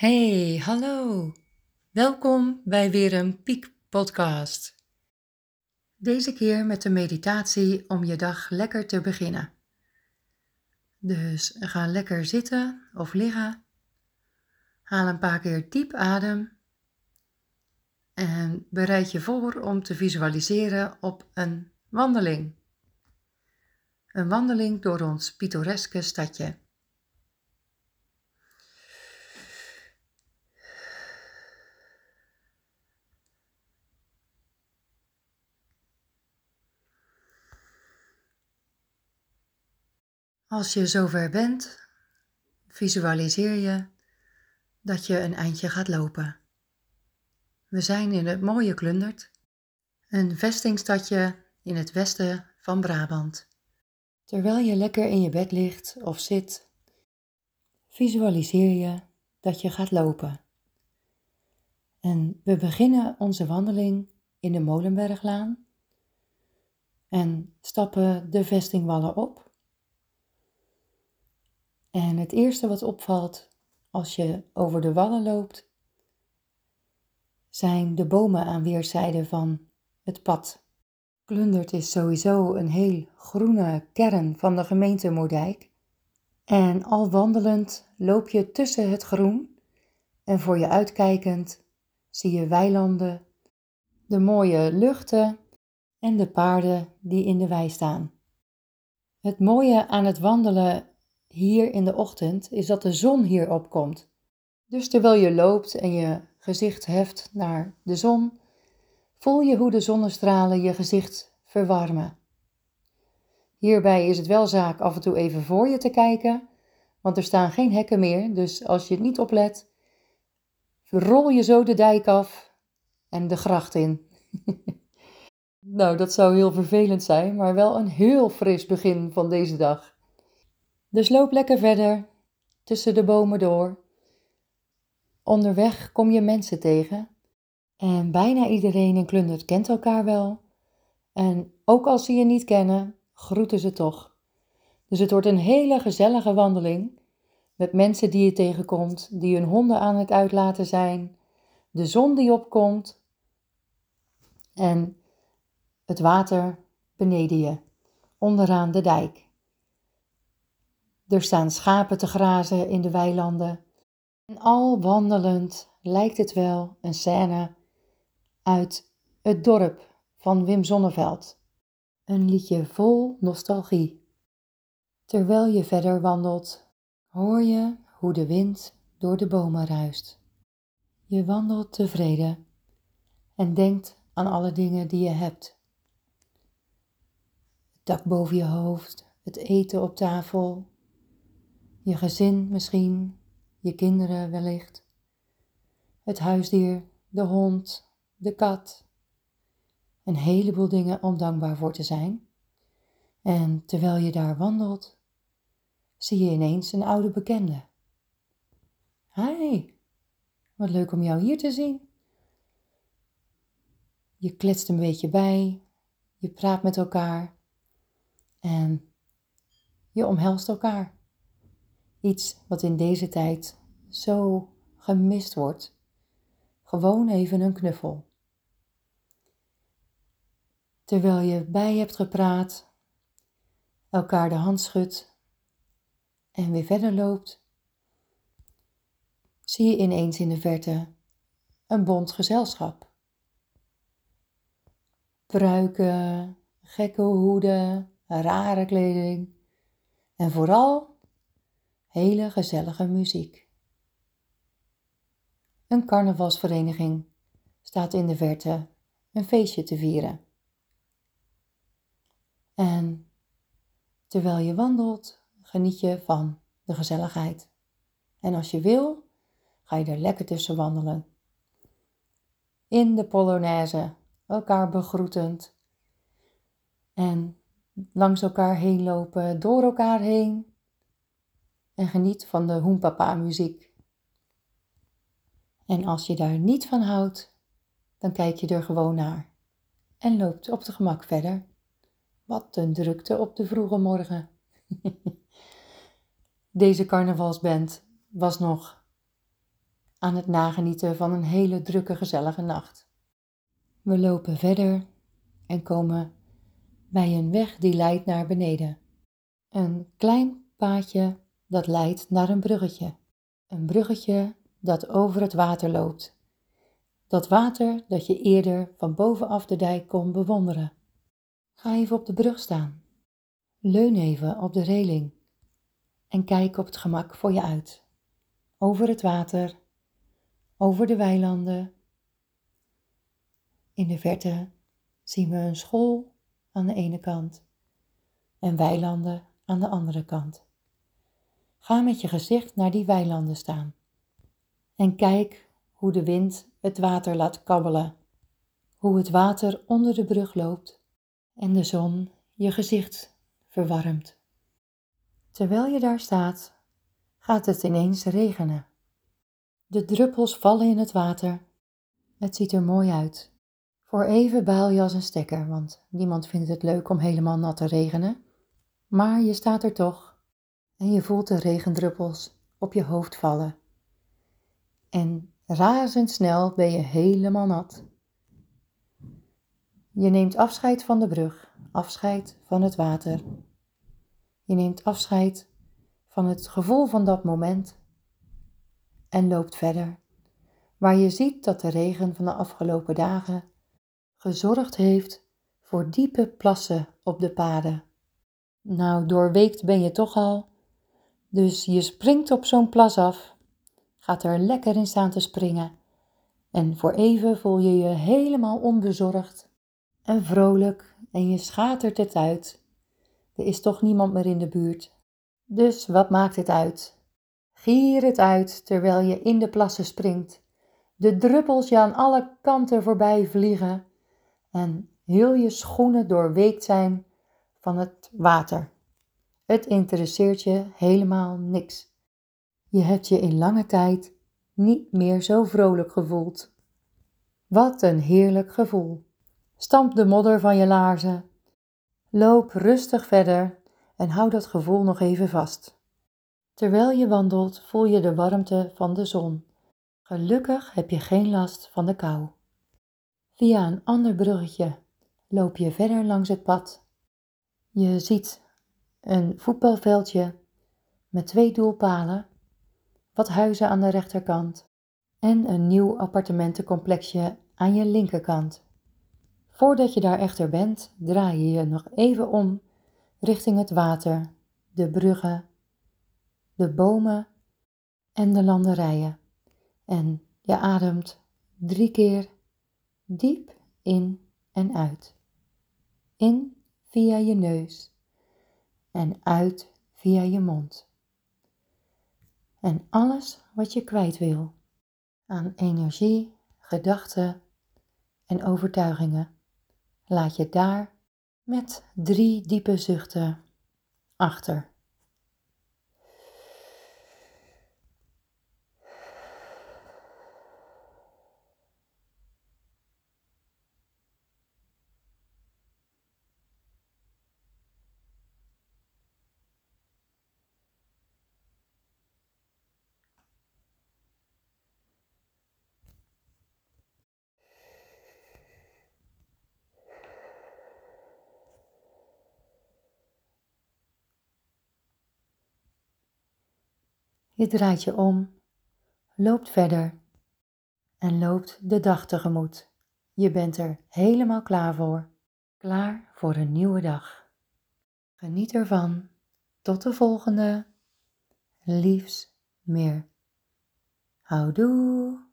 Hey, hallo. Welkom bij weer een Piek podcast. Deze keer met de meditatie om je dag lekker te beginnen. Dus ga lekker zitten of liggen. Haal een paar keer diep adem. En bereid je voor om te visualiseren op een wandeling. Een wandeling door ons pittoreske stadje. Als je zover bent, visualiseer je dat je een eindje gaat lopen. We zijn in het mooie Klundert, een vestingstadje in het westen van Brabant. Terwijl je lekker in je bed ligt of zit, visualiseer je dat je gaat lopen. En we beginnen onze wandeling in de Molenberglaan en stappen de vestingwallen op en het eerste wat opvalt als je over de wallen loopt, zijn de bomen aan weerszijden van het pad. Klundert is sowieso een heel groene kern van de gemeente Moerdijk. En al wandelend loop je tussen het groen en voor je uitkijkend zie je weilanden, de mooie luchten en de paarden die in de wei staan. Het mooie aan het wandelen hier in de ochtend is dat de zon hier opkomt. Dus terwijl je loopt en je gezicht heft naar de zon, voel je hoe de zonnestralen je gezicht verwarmen. Hierbij is het wel zaak af en toe even voor je te kijken, want er staan geen hekken meer, dus als je het niet oplet, rol je zo de dijk af en de gracht in. nou, dat zou heel vervelend zijn, maar wel een heel fris begin van deze dag. Dus loop lekker verder, tussen de bomen door. Onderweg kom je mensen tegen. En bijna iedereen in Klundert kent elkaar wel. En ook als ze je niet kennen, groeten ze toch. Dus het wordt een hele gezellige wandeling. Met mensen die je tegenkomt, die hun honden aan het uitlaten zijn. De zon die opkomt. En het water beneden je, onderaan de dijk. Er staan schapen te grazen in de weilanden. En al wandelend lijkt het wel een scène uit het dorp van Wim Sonneveld. Een liedje vol nostalgie. Terwijl je verder wandelt, hoor je hoe de wind door de bomen ruist. Je wandelt tevreden en denkt aan alle dingen die je hebt. Het dak boven je hoofd, het eten op tafel, je gezin misschien, je kinderen wellicht, het huisdier, de hond, de kat. Een heleboel dingen om dankbaar voor te zijn. En terwijl je daar wandelt, zie je ineens een oude bekende. Hi, wat leuk om jou hier te zien. Je kletst een beetje bij, je praat met elkaar en je omhelst elkaar. Iets wat in deze tijd zo gemist wordt. Gewoon even een knuffel. Terwijl je bij hebt gepraat, elkaar de hand schudt en weer verder loopt, zie je ineens in de verte een bond gezelschap. Pruiken, gekke hoeden, rare kleding en vooral hele gezellige muziek. Een carnavalsvereniging staat in de verte een feestje te vieren. En terwijl je wandelt, geniet je van de gezelligheid. En als je wil, ga je er lekker tussen wandelen. In de Polonaise, elkaar begroetend. En langs elkaar heen lopen, door elkaar heen en geniet van de hoempapa muziek. En als je daar niet van houdt, dan kijk je er gewoon naar en loopt op de gemak verder. Wat een drukte op de vroege morgen. Deze carnavalsband was nog aan het nagenieten van een hele drukke, gezellige nacht. We lopen verder en komen bij een weg die leidt naar beneden. Een klein paadje dat leidt naar een bruggetje. Een bruggetje dat over het water loopt. Dat water dat je eerder van bovenaf de dijk kon bewonderen. Ga even op de brug staan. Leun even op de reling en kijk op het gemak voor je uit. Over het water, over de weilanden. In de verte zien we een school aan de ene kant en weilanden aan de andere kant. Ga met je gezicht naar die weilanden staan en kijk hoe de wind het water laat kabbelen, hoe het water onder de brug loopt en de zon je gezicht verwarmt. Terwijl je daar staat, gaat het ineens regenen. De druppels vallen in het water. Het ziet er mooi uit. Voor even baal je als een stekker, want niemand vindt het leuk om helemaal nat te regenen. Maar je staat er toch en je voelt de regendruppels op je hoofd vallen. En razendsnel ben je helemaal nat. Je neemt afscheid van de brug, afscheid van het water. Je neemt afscheid van het gevoel van dat moment en loopt verder, waar je ziet dat de regen van de afgelopen dagen gezorgd heeft voor diepe plassen op de paden. Nou, doorweekt ben je toch al, dus je springt op zo'n plas af, gaat er lekker in staan te springen en voor even voel je je helemaal onbezorgd en vrolijk en je schatert het uit. Er is toch niemand meer in de buurt. Dus wat maakt het uit? Gier het uit terwijl je in de plassen springt. De druppels je aan alle kanten voorbij vliegen en heel je schoenen doorweekt zijn van het water. Het interesseert je helemaal niks. Je hebt je in lange tijd niet meer zo vrolijk gevoeld. Wat een heerlijk gevoel. Stamp de modder van je laarzen. Loop rustig verder en hou dat gevoel nog even vast. Terwijl je wandelt voel je de warmte van de zon. Gelukkig heb je geen last van de kou. Via een ander bruggetje loop je verder langs het pad. Je ziet een voetbalveldje met twee doelpalen, wat huizen aan de rechterkant en een nieuw appartementencomplexje aan je linkerkant. Voordat je daar echter bent, draai je je nog even om richting het water, de bruggen, de bomen en de landerijen. En je ademt drie keer diep in en uit. In via je neus en uit via je mond. En alles wat je kwijt wil aan energie, gedachten en overtuigingen, laat je daar met drie diepe zuchten achter. Je draait je om, loopt verder en loopt de dag tegemoet. Je bent er helemaal klaar voor. Klaar voor een nieuwe dag. Geniet ervan. Tot de volgende. Liefs meer. Houdoe.